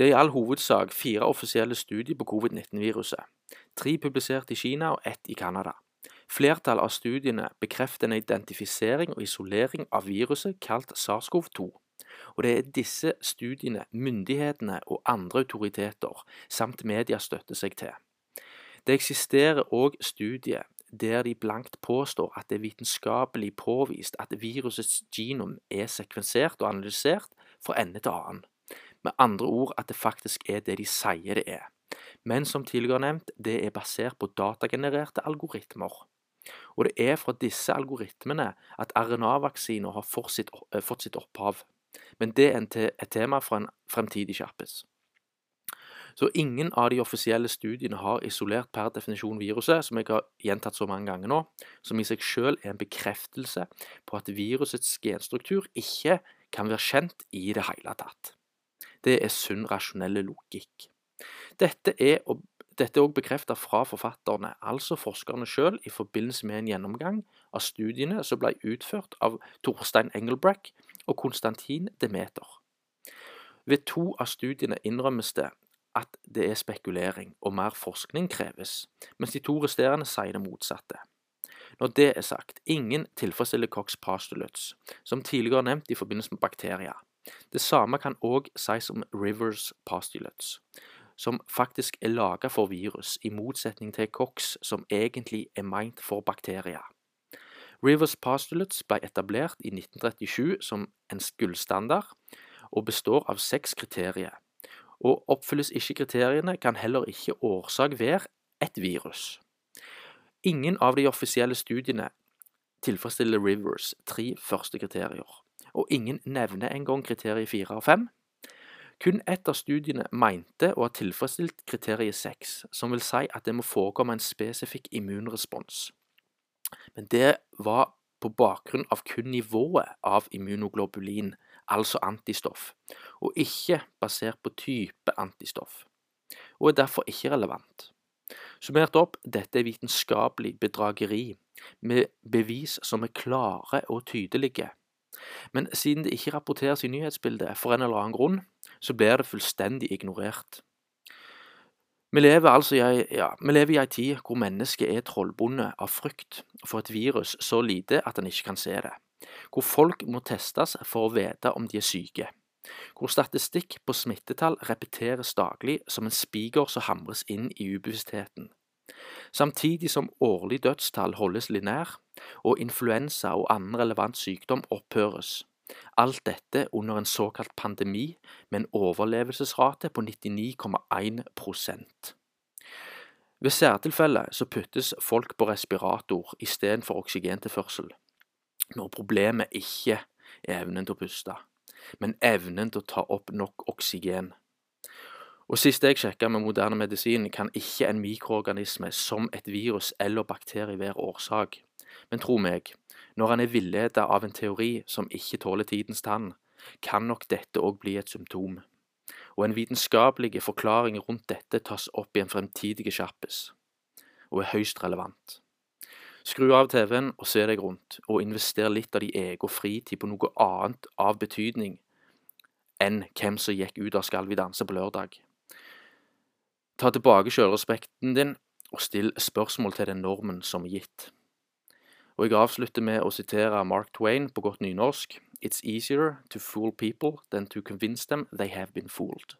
Det er i all hovedsak fire offisielle studier på covid-19-viruset. Tre publisert i Kina og ett i Canada. Flertallet av studiene bekrefter en identifisering og isolering av viruset kalt SARS-CoV-2. Og det er disse studiene myndighetene og andre autoriteter samt media støtter seg til. Det eksisterer òg studier der de blankt påstår at det er vitenskapelig påvist at virusets genom er sekvensert og analysert fra ende til annen. Med andre ord at det faktisk er det de sier det er. Men som tidligere nevnt, det er basert på datagenererte algoritmer. Og det er fra disse algoritmene at RNA-vaksiner har sitt, fått sitt opphav. Men det er et tema for en fremtidig kjappis. Så ingen av de offisielle studiene har isolert per definisjon viruset, som jeg har gjentatt så mange ganger nå, som i seg selv er en bekreftelse på at virusets genstruktur ikke kan være kjent i det hele tatt. Det er sunn, rasjonell logikk. Dette er òg bekreftet fra forfatterne, altså forskerne selv, i forbindelse med en gjennomgang av studiene som ble utført av Torstein Engelbrek og Konstantin Demeter. Ved to av studiene innrømmes det at det er spekulering og mer forskning kreves, mens de to resterende sier det motsatte. Når det er sagt, ingen tilfredsstiller Cox postulates, som tidligere nevnt i forbindelse med bakterier. Det samme kan òg sies om Rivers postulates, som faktisk er laga for virus, i motsetning til Cox, som egentlig er meint for bakterier. Rivers postulates ble etablert i 1937 som en gullstandard, og består av seks kriterier og oppfylles ikke kriteriene, kan heller ikke årsak være et virus. Ingen av de offisielle studiene tilfredsstiller Rivers tre første kriterier, og ingen nevner engang kriteriet fire og fem. Kun ett av studiene mente å ha tilfredsstilt kriteriet seks, som vil si at det må forekomme en spesifikk immunrespons. Men det var på bakgrunn av kun nivået av immunoglobulin, altså antistoff, og ikke basert på type antistoff, og er derfor ikke relevant. Summert opp, dette er vitenskapelig bedrageri, med bevis som er klare og tydelige. Men siden det ikke rapporteres i nyhetsbildet for en eller annen grunn, så blir det fullstendig ignorert. Vi lever altså i ei, ja, i tid hvor mennesket er trollbonde av frykt for et virus så lite at en ikke kan se det. Hvor folk må testes for å vite om de er syke, hvor statistikk på smittetall repeteres daglig som en spiker som hamres inn i ubevisstheten, samtidig som årlig dødstall holdes linær, og influensa og annen relevant sykdom opphøres. Alt dette under en såkalt pandemi med en overlevelsesrate på 99,1% Ved særtilfelle så puttes folk på respirator istedenfor oksygentilførsel når problemet ikke er evnen til å puste, men evnen til å ta opp nok oksygen. Og Sist jeg sjekka med moderne medisin, kan ikke en mikroorganisme som et virus eller bakterie være årsak. Men tro meg, når en er villeda av en teori som ikke tåler tidens tann, kan nok dette òg bli et symptom. Og en vitenskapelig forklaring rundt dette tas opp i en fremtidig kjappis, og er høyst relevant. Skru av TV-en og se deg rundt, og invester litt av din egen fritid på noe annet av betydning enn hvem som gikk ut av Skal vi danse på lørdag. Ta tilbake selvrespekten din, og still spørsmål til den normen som er gitt. Og jeg avslutter med å sitere Mark Twain på godt nynorsk. It's easier to fool people than to convince them they have been fooled.